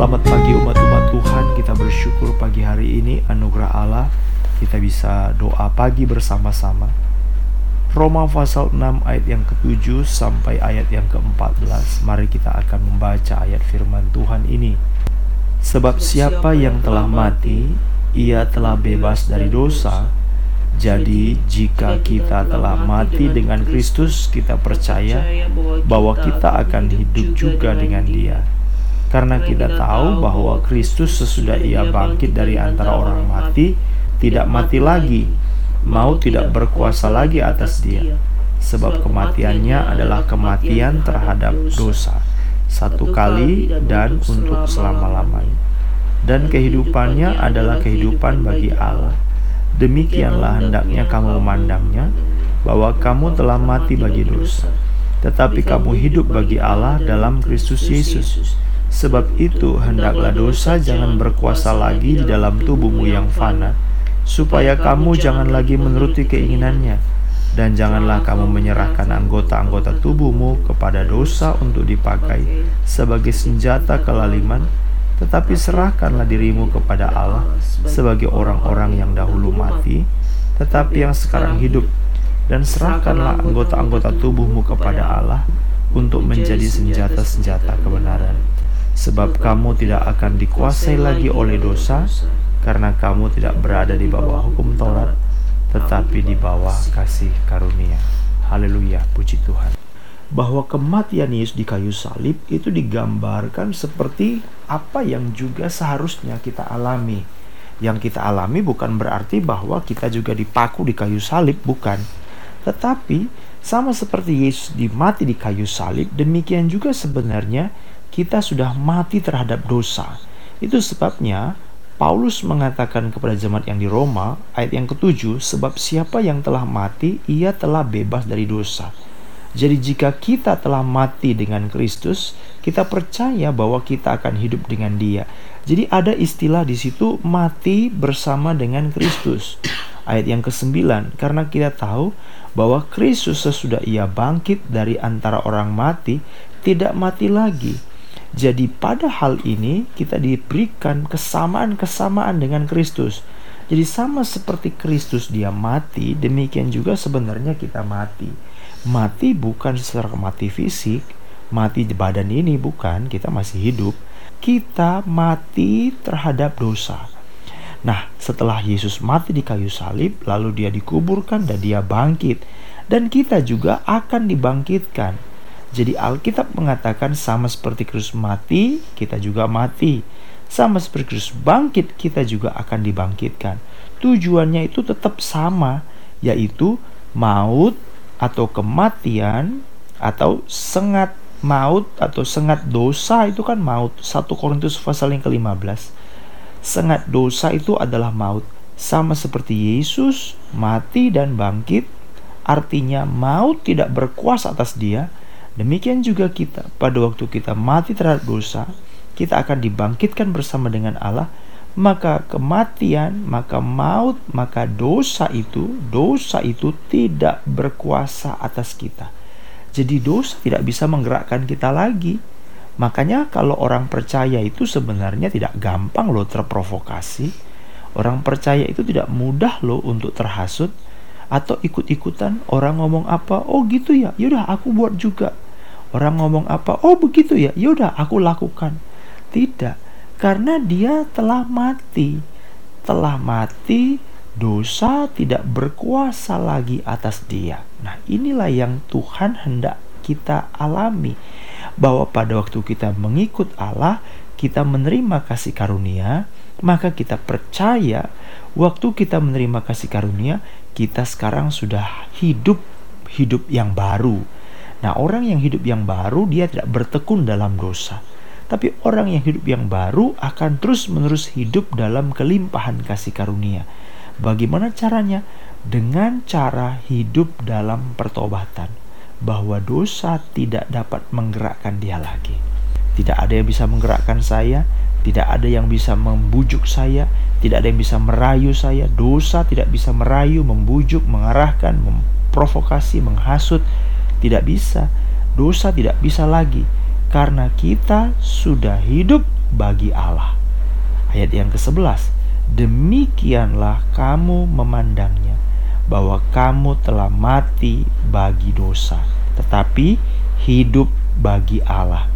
Selamat pagi umat-umat Tuhan, kita bersyukur pagi hari ini anugerah Allah kita bisa doa pagi bersama-sama. Roma pasal 6 ayat yang ke-7 sampai ayat yang ke-14. Mari kita akan membaca ayat firman Tuhan ini. Sebab siapa yang telah mati, ia telah bebas dari dosa. Jadi, jika kita telah mati dengan Kristus, kita percaya bahwa kita akan hidup juga dengan Dia karena kita tahu bahwa Kristus sesudah ia bangkit dari antara orang mati, tidak mati lagi, mau tidak berkuasa lagi atas dia. Sebab kematiannya adalah kematian terhadap dosa, satu kali dan untuk selama-lamanya. Dan kehidupannya adalah kehidupan bagi Allah. Demikianlah hendaknya kamu memandangnya, bahwa kamu telah mati bagi dosa, tetapi kamu hidup bagi Allah dalam Kristus Yesus Sebab itu, hendaklah dosa jangan berkuasa lagi di dalam tubuhmu yang fana, supaya kamu jangan lagi menuruti keinginannya, dan janganlah kamu menyerahkan anggota-anggota tubuhmu kepada dosa untuk dipakai sebagai senjata kelaliman, tetapi serahkanlah dirimu kepada Allah sebagai orang-orang yang dahulu mati, tetapi yang sekarang hidup, dan serahkanlah anggota-anggota tubuhmu kepada Allah untuk menjadi senjata-senjata kebenaran sebab kamu tidak akan dikuasai lagi oleh dosa karena kamu tidak berada di bawah hukum Taurat tetapi di bawah kasih karunia. Haleluya, puji Tuhan. Bahwa kematian Yesus di kayu salib itu digambarkan seperti apa yang juga seharusnya kita alami. Yang kita alami bukan berarti bahwa kita juga dipaku di kayu salib, bukan. Tetapi sama seperti Yesus dimati di kayu salib, demikian juga sebenarnya kita sudah mati terhadap dosa. Itu sebabnya Paulus mengatakan kepada jemaat yang di Roma ayat yang ketujuh sebab siapa yang telah mati ia telah bebas dari dosa. Jadi jika kita telah mati dengan Kristus, kita percaya bahwa kita akan hidup dengan Dia. Jadi ada istilah di situ mati bersama dengan Kristus. Ayat yang ke-9, karena kita tahu bahwa Kristus sesudah ia bangkit dari antara orang mati, tidak mati lagi jadi pada hal ini kita diberikan kesamaan-kesamaan dengan Kristus. Jadi sama seperti Kristus dia mati, demikian juga sebenarnya kita mati. Mati bukan secara mati fisik, mati di badan ini bukan, kita masih hidup. Kita mati terhadap dosa. Nah, setelah Yesus mati di kayu salib, lalu dia dikuburkan dan dia bangkit. Dan kita juga akan dibangkitkan jadi Alkitab mengatakan sama seperti Kristus mati, kita juga mati. Sama seperti Kristus bangkit, kita juga akan dibangkitkan. Tujuannya itu tetap sama, yaitu maut atau kematian atau sengat maut atau sengat dosa itu kan maut. 1 Korintus pasal yang ke-15. Sengat dosa itu adalah maut. Sama seperti Yesus mati dan bangkit, artinya maut tidak berkuasa atas dia, Demikian juga kita, pada waktu kita mati terhadap dosa, kita akan dibangkitkan bersama dengan Allah, maka kematian, maka maut, maka dosa itu, dosa itu tidak berkuasa atas kita. Jadi dosa tidak bisa menggerakkan kita lagi. Makanya kalau orang percaya itu sebenarnya tidak gampang loh terprovokasi. Orang percaya itu tidak mudah loh untuk terhasut atau ikut-ikutan orang ngomong apa oh gitu ya. Yaudah aku buat juga. Orang ngomong apa oh begitu ya. Yaudah aku lakukan. Tidak karena dia telah mati. Telah mati dosa tidak berkuasa lagi atas dia. Nah inilah yang Tuhan hendak kita alami. Bahwa pada waktu kita mengikut Allah kita menerima kasih karunia maka kita percaya waktu kita menerima kasih karunia kita sekarang sudah hidup hidup yang baru. Nah, orang yang hidup yang baru dia tidak bertekun dalam dosa. Tapi orang yang hidup yang baru akan terus-menerus hidup dalam kelimpahan kasih karunia. Bagaimana caranya? Dengan cara hidup dalam pertobatan. Bahwa dosa tidak dapat menggerakkan dia lagi. Tidak ada yang bisa menggerakkan saya, tidak ada yang bisa membujuk saya, tidak ada yang bisa merayu saya. Dosa tidak bisa merayu, membujuk, mengarahkan, memprovokasi, menghasut. Tidak bisa. Dosa tidak bisa lagi karena kita sudah hidup bagi Allah. Ayat yang ke-11, demikianlah kamu memandangnya bahwa kamu telah mati bagi dosa, tetapi hidup bagi Allah.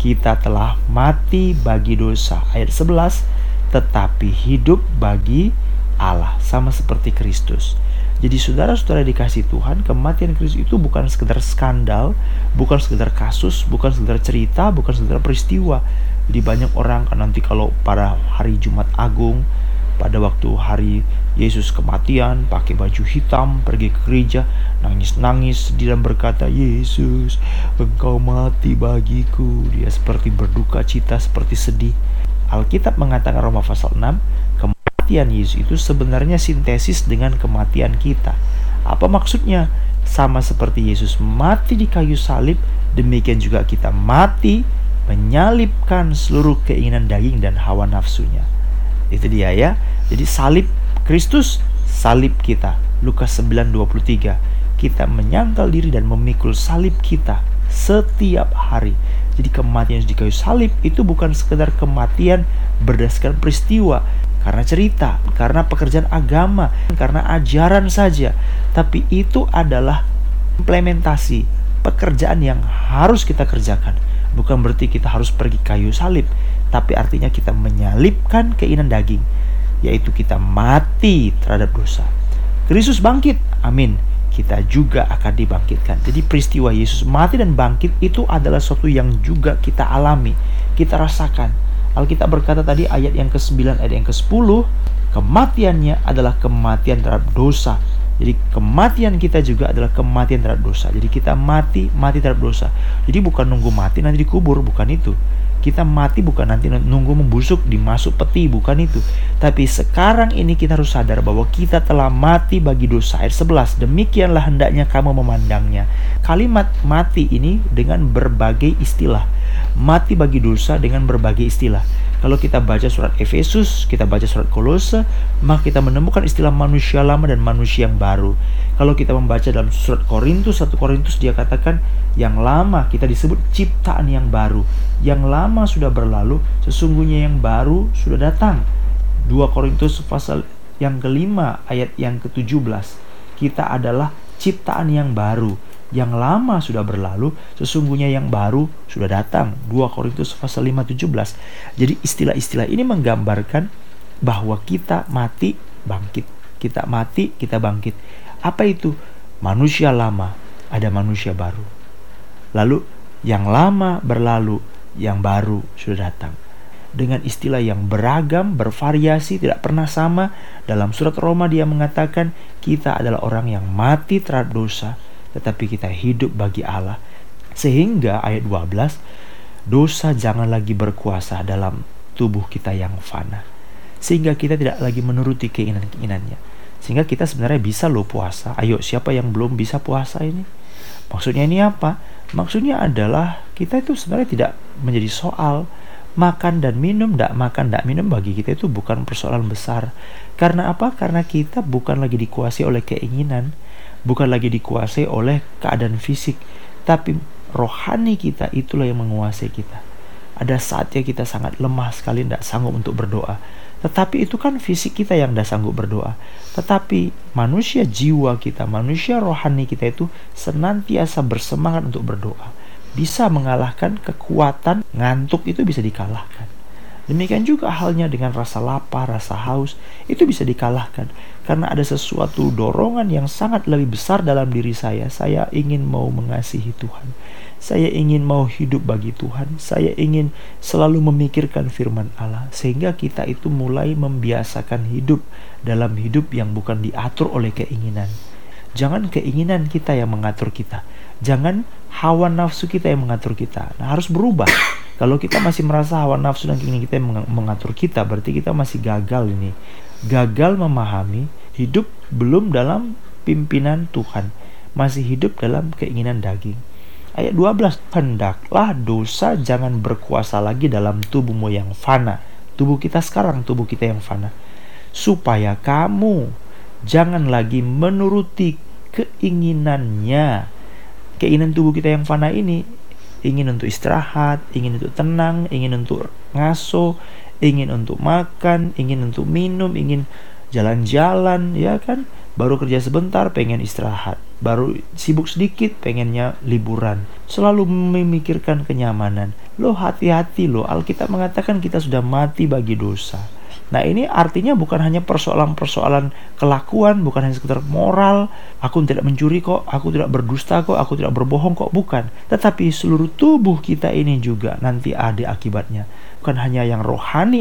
Kita telah mati bagi dosa. Ayat 11, tetapi hidup bagi Allah, sama seperti Kristus. Jadi saudara-saudara dikasih Tuhan, kematian Kristus itu bukan sekedar skandal, bukan sekedar kasus, bukan sekedar cerita, bukan sekedar peristiwa. Jadi banyak orang kan nanti kalau pada hari Jumat Agung, pada waktu hari Yesus kematian, pakai baju hitam, pergi ke gereja, nangis-nangis, dan berkata, Yesus, engkau mati bagiku. Dia seperti berduka cita, seperti sedih. Alkitab mengatakan Roma pasal 6, kematian Yesus itu sebenarnya sintesis dengan kematian kita. Apa maksudnya? Sama seperti Yesus mati di kayu salib, demikian juga kita mati menyalibkan seluruh keinginan daging dan hawa nafsunya. Itu dia ya. Jadi salib Kristus, salib kita. Lukas 9:23. Kita menyangkal diri dan memikul salib kita setiap hari. Jadi kematian di kayu salib itu bukan sekedar kematian berdasarkan peristiwa, karena cerita, karena pekerjaan agama, karena ajaran saja. Tapi itu adalah implementasi pekerjaan yang harus kita kerjakan. Bukan berarti kita harus pergi kayu salib, tapi artinya kita menyalipkan keinginan daging, yaitu kita mati terhadap dosa. Kristus bangkit, amin. Kita juga akan dibangkitkan. Jadi peristiwa Yesus mati dan bangkit itu adalah sesuatu yang juga kita alami, kita rasakan Alkitab berkata tadi ayat yang ke-9 ayat yang ke-10 kematiannya adalah kematian terhadap dosa. Jadi kematian kita juga adalah kematian terhadap dosa. Jadi kita mati, mati terhadap dosa. Jadi bukan nunggu mati nanti dikubur, bukan itu. Kita mati bukan nanti nunggu membusuk dimasuk peti, bukan itu. Tapi sekarang ini kita harus sadar bahwa kita telah mati bagi dosa. Ayat 11, demikianlah hendaknya kamu memandangnya. Kalimat mati ini dengan berbagai istilah. Mati bagi dosa dengan berbagai istilah. Kalau kita baca surat Efesus, kita baca surat Kolose, maka kita menemukan istilah manusia lama dan manusia yang baru. Kalau kita membaca dalam surat Korintus, 1 Korintus dia katakan yang lama kita disebut ciptaan yang baru. Yang lama sudah berlalu, sesungguhnya yang baru sudah datang. 2 Korintus pasal yang kelima ayat yang ke-17. Kita adalah ciptaan yang baru. Yang lama sudah berlalu, sesungguhnya yang baru sudah datang. 2 Korintus pasal 5 17. Jadi istilah-istilah ini menggambarkan bahwa kita mati bangkit. Kita mati, kita bangkit. Apa itu? Manusia lama, ada manusia baru. Lalu yang lama berlalu, yang baru sudah datang. Dengan istilah yang beragam, bervariasi, tidak pernah sama, dalam surat Roma dia mengatakan kita adalah orang yang mati terhadap dosa, tetapi kita hidup bagi Allah. Sehingga ayat 12, dosa jangan lagi berkuasa dalam tubuh kita yang fana. Sehingga kita tidak lagi menuruti keinginan-keinginannya. Sehingga kita sebenarnya bisa loh puasa. Ayo siapa yang belum bisa puasa ini? Maksudnya ini apa? Maksudnya adalah kita itu sebenarnya tidak menjadi soal makan dan minum, tidak makan, tidak minum bagi kita itu bukan persoalan besar. Karena apa? Karena kita bukan lagi dikuasai oleh keinginan, bukan lagi dikuasai oleh keadaan fisik, tapi rohani kita itulah yang menguasai kita. Ada saatnya kita sangat lemah sekali, tidak sanggup untuk berdoa. Tetapi itu kan fisik kita yang tidak sanggup berdoa. Tetapi manusia jiwa kita, manusia rohani kita itu senantiasa bersemangat untuk berdoa. Bisa mengalahkan kekuatan ngantuk itu bisa dikalahkan. Demikian juga halnya dengan rasa lapar, rasa haus, itu bisa dikalahkan. Karena ada sesuatu dorongan yang sangat lebih besar dalam diri saya. Saya ingin mau mengasihi Tuhan. Saya ingin mau hidup bagi Tuhan. Saya ingin selalu memikirkan firman Allah. Sehingga kita itu mulai membiasakan hidup dalam hidup yang bukan diatur oleh keinginan. Jangan keinginan kita yang mengatur kita. Jangan hawa nafsu kita yang mengatur kita. Nah, harus berubah. Kalau kita masih merasa hawa nafsu dan keinginan kita yang mengatur kita, berarti kita masih gagal ini. Gagal memahami hidup belum dalam pimpinan Tuhan, masih hidup dalam keinginan daging. Ayat 12, hendaklah dosa jangan berkuasa lagi dalam tubuhmu yang fana. Tubuh kita sekarang, tubuh kita yang fana. Supaya kamu jangan lagi menuruti keinginannya. Keinginan tubuh kita yang fana ini ingin untuk istirahat, ingin untuk tenang, ingin untuk ngaso, ingin untuk makan, ingin untuk minum, ingin jalan-jalan, ya kan? Baru kerja sebentar, pengen istirahat. Baru sibuk sedikit, pengennya liburan. Selalu memikirkan kenyamanan. Lo hati-hati lo, Alkitab mengatakan kita sudah mati bagi dosa Nah ini artinya bukan hanya persoalan-persoalan kelakuan, bukan hanya sekedar moral, aku tidak mencuri kok, aku tidak berdusta kok, aku tidak berbohong kok, bukan. Tetapi seluruh tubuh kita ini juga nanti ada akibatnya. Bukan hanya yang rohani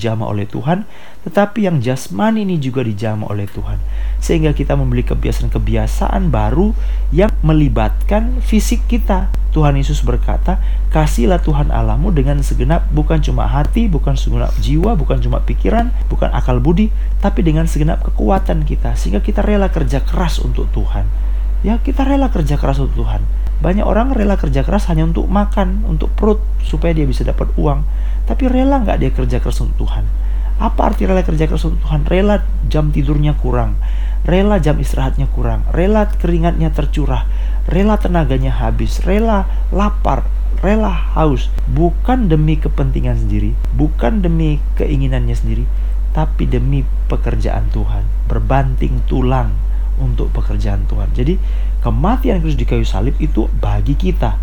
dijama oleh Tuhan, tetapi yang jasmani ini juga dijama oleh Tuhan. Sehingga kita membeli kebiasaan-kebiasaan baru yang melibatkan fisik kita. Tuhan Yesus berkata, kasihlah Tuhan Allahmu dengan segenap bukan cuma hati, bukan segenap jiwa, bukan cuma pikiran, bukan akal budi, tapi dengan segenap kekuatan kita. Sehingga kita rela kerja keras untuk Tuhan. Ya, kita rela kerja keras untuk Tuhan. Banyak orang rela kerja keras hanya untuk makan, untuk perut, supaya dia bisa dapat uang. Tapi rela nggak dia kerja keras untuk Tuhan? Apa arti rela kerja keras untuk Tuhan? Rela jam tidurnya kurang, rela jam istirahatnya kurang, rela keringatnya tercurah, rela tenaganya habis, rela lapar, rela haus, bukan demi kepentingan sendiri, bukan demi keinginannya sendiri, tapi demi pekerjaan Tuhan, berbanting tulang untuk pekerjaan Tuhan. Jadi kematian Kristus di kayu salib itu bagi kita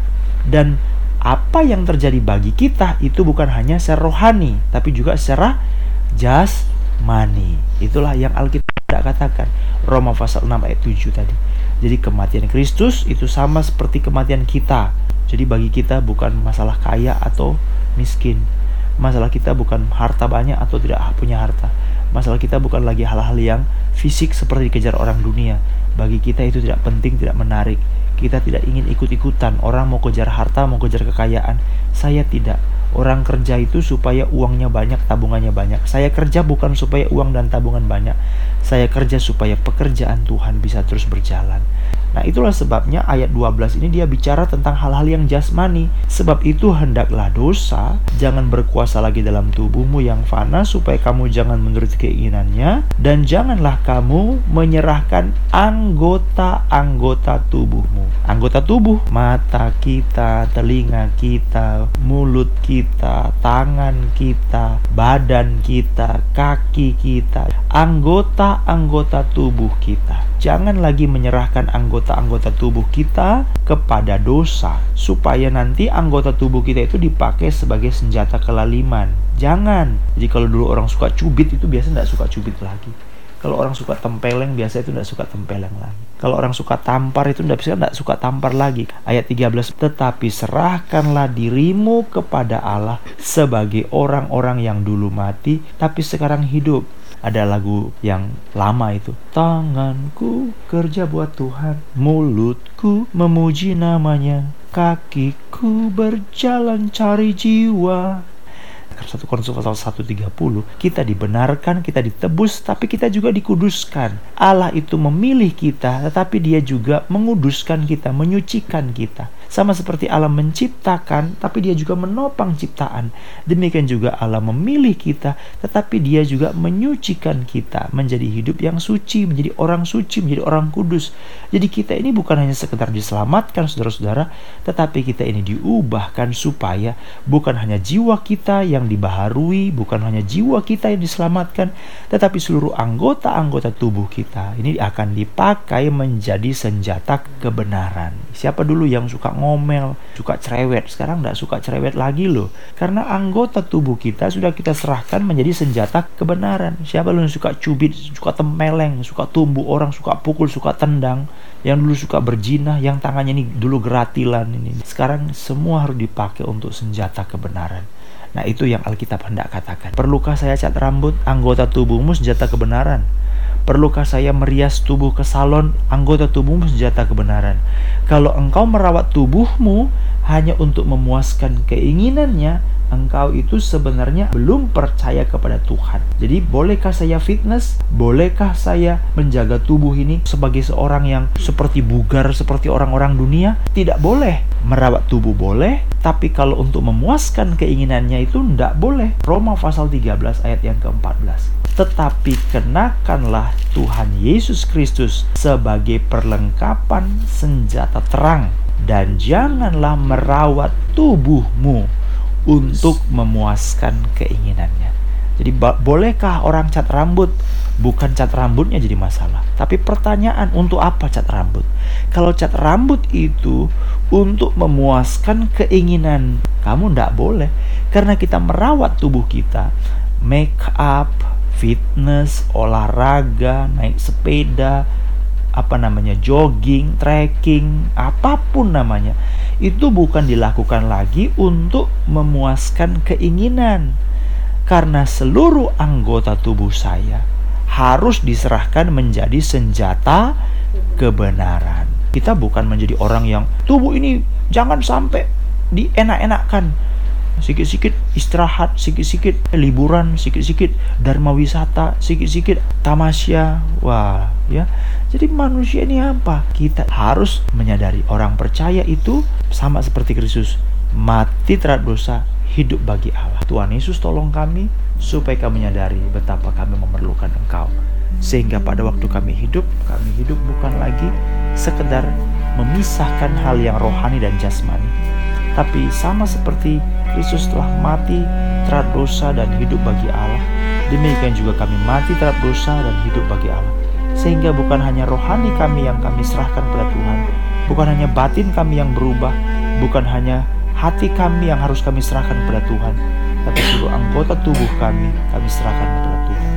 dan apa yang terjadi bagi kita itu bukan hanya secara rohani tapi juga secara jasmani. Itulah yang Alkitab katakan Roma pasal 6 ayat 7 tadi. Jadi kematian Kristus itu sama seperti kematian kita. Jadi bagi kita bukan masalah kaya atau miskin. Masalah kita bukan harta banyak atau tidak punya harta. Masalah kita bukan lagi hal-hal yang fisik seperti dikejar orang dunia. Bagi kita itu tidak penting, tidak menarik. Kita tidak ingin ikut-ikutan. Orang mau kejar harta, mau kejar kekayaan. Saya tidak. Orang kerja itu supaya uangnya banyak, tabungannya banyak. Saya kerja bukan supaya uang dan tabungan banyak. Saya kerja supaya pekerjaan Tuhan bisa terus berjalan. Nah, itulah sebabnya ayat 12 ini dia bicara tentang hal-hal yang jasmani. Sebab itu hendaklah dosa jangan berkuasa lagi dalam tubuhmu yang fana supaya kamu jangan menurut keinginannya dan janganlah kamu menyerahkan anggota-anggota tubuhmu. Anggota tubuh, mata kita, telinga kita, mulut kita, tangan kita, badan kita, kaki kita, anggota-anggota tubuh kita. Jangan lagi menyerahkan anggota anggota-anggota tubuh kita kepada dosa supaya nanti anggota tubuh kita itu dipakai sebagai senjata kelaliman. Jangan. Jadi kalau dulu orang suka cubit itu biasa tidak suka cubit lagi. Kalau orang suka tempeleng biasa itu tidak suka tempeleng lagi. Kalau orang suka tampar itu tidak bisa tidak suka tampar lagi. Ayat 13 tetapi serahkanlah dirimu kepada Allah sebagai orang-orang yang dulu mati tapi sekarang hidup ada lagu yang lama itu tanganku kerja buat Tuhan mulutku memuji namanya kakiku berjalan cari jiwa 1 Korintus pasal 130 kita dibenarkan, kita ditebus, tapi kita juga dikuduskan. Allah itu memilih kita, tetapi dia juga menguduskan kita, menyucikan kita. Sama seperti Allah menciptakan, tapi dia juga menopang ciptaan. Demikian juga Allah memilih kita, tetapi dia juga menyucikan kita menjadi hidup yang suci, menjadi orang suci, menjadi orang kudus. Jadi kita ini bukan hanya sekedar diselamatkan saudara-saudara, tetapi kita ini diubahkan supaya bukan hanya jiwa kita yang dibaharui, bukan hanya jiwa kita yang diselamatkan, tetapi seluruh anggota-anggota tubuh kita ini akan dipakai menjadi senjata kebenaran. Siapa dulu yang suka ngomel, suka cerewet. Sekarang nggak suka cerewet lagi loh. Karena anggota tubuh kita sudah kita serahkan menjadi senjata kebenaran. Siapa loh yang suka cubit, suka tempeleng, suka tumbuh orang, suka pukul, suka tendang. Yang dulu suka berjinah, yang tangannya ini dulu geratilan ini. Sekarang semua harus dipakai untuk senjata kebenaran. Nah itu yang Alkitab hendak katakan. Perlukah saya cat rambut anggota tubuhmu senjata kebenaran? Perlukah saya merias tubuh ke salon anggota tubuhmu senjata kebenaran? Kalau engkau merawat tubuhmu hanya untuk memuaskan keinginannya, engkau itu sebenarnya belum percaya kepada Tuhan. Jadi, bolehkah saya fitness? Bolehkah saya menjaga tubuh ini sebagai seorang yang seperti bugar seperti orang-orang dunia? Tidak boleh. Merawat tubuh boleh, tapi kalau untuk memuaskan keinginannya itu tidak boleh. Roma pasal 13 ayat yang ke-14 tetapi kenakanlah Tuhan Yesus Kristus sebagai perlengkapan senjata terang dan janganlah merawat tubuhmu untuk memuaskan keinginannya. Jadi bolehkah orang cat rambut? Bukan cat rambutnya jadi masalah, tapi pertanyaan untuk apa cat rambut? Kalau cat rambut itu untuk memuaskan keinginan, kamu tidak boleh karena kita merawat tubuh kita, make up, fitness, olahraga, naik sepeda, apa namanya jogging, trekking, apa pun namanya, itu bukan dilakukan lagi untuk memuaskan keinginan. Karena seluruh anggota tubuh saya harus diserahkan menjadi senjata kebenaran. Kita bukan menjadi orang yang tubuh ini jangan sampai dienak-enakan sikit-sikit istirahat, sikit-sikit liburan, sikit-sikit dharma wisata, sikit-sikit tamasya. Wah, ya. Jadi manusia ini apa? Kita harus menyadari orang percaya itu sama seperti Kristus, mati terhadap dosa, hidup bagi Allah. Tuhan Yesus tolong kami supaya kami menyadari betapa kami memerlukan Engkau. Sehingga pada waktu kami hidup, kami hidup bukan lagi sekedar memisahkan hal yang rohani dan jasmani, tapi sama seperti Kristus telah mati terhadap dosa dan hidup bagi Allah, demikian juga kami mati terhadap dosa dan hidup bagi Allah. Sehingga bukan hanya rohani kami yang kami serahkan kepada Tuhan, bukan hanya batin kami yang berubah, bukan hanya hati kami yang harus kami serahkan kepada Tuhan, tapi seluruh anggota tubuh kami kami serahkan kepada Tuhan.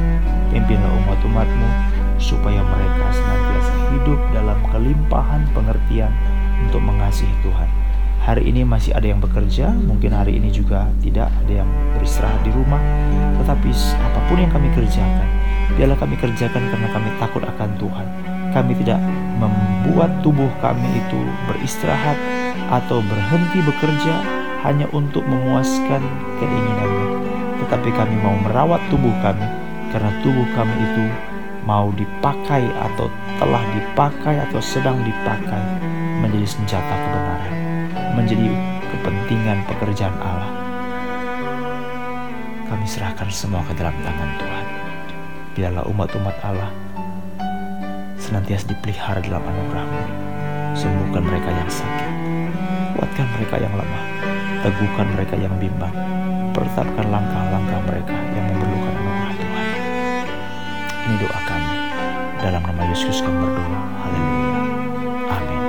Pimpinlah umat-umatmu supaya mereka senantiasa hidup dalam kelimpahan pengertian untuk mengasihi Tuhan hari ini masih ada yang bekerja, mungkin hari ini juga tidak ada yang beristirahat di rumah. Tetapi apa pun yang kami kerjakan, biarlah kami kerjakan karena kami takut akan Tuhan. Kami tidak membuat tubuh kami itu beristirahat atau berhenti bekerja hanya untuk memuaskan keinginannya. Tetapi kami mau merawat tubuh kami karena tubuh kami itu mau dipakai atau telah dipakai atau sedang dipakai menjadi senjata kebenaran menjadi kepentingan pekerjaan Allah. Kami serahkan semua ke dalam tangan Tuhan. Biarlah umat-umat Allah senantiasa dipelihara dalam anugerahmu. Sembuhkan mereka yang sakit. Kuatkan mereka yang lemah. Teguhkan mereka yang bimbang. Pertapkan langkah-langkah mereka yang memerlukan anugerah Tuhan. Ini doa kami. Dalam nama Yesus kami berdoa. Haleluya. Amin.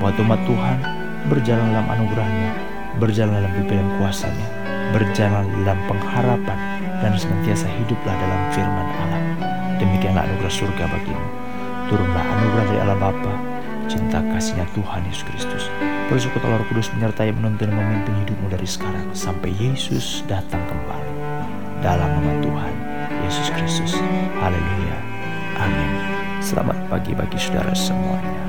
Buat umat Tuhan, berjalan dalam anugerahnya, berjalan dalam pimpinan kuasanya, berjalan dalam pengharapan, dan senantiasa hiduplah dalam firman Allah. Demikianlah anugerah surga bagimu. Turunlah anugerah dari Allah Bapa, cinta kasihnya Tuhan Yesus Kristus. Bersyukur Allah Kudus menyertai menuntun dan memimpin hidupmu dari sekarang sampai Yesus datang kembali. Dalam nama Tuhan Yesus Kristus. Haleluya. Amin. Selamat pagi bagi saudara semuanya.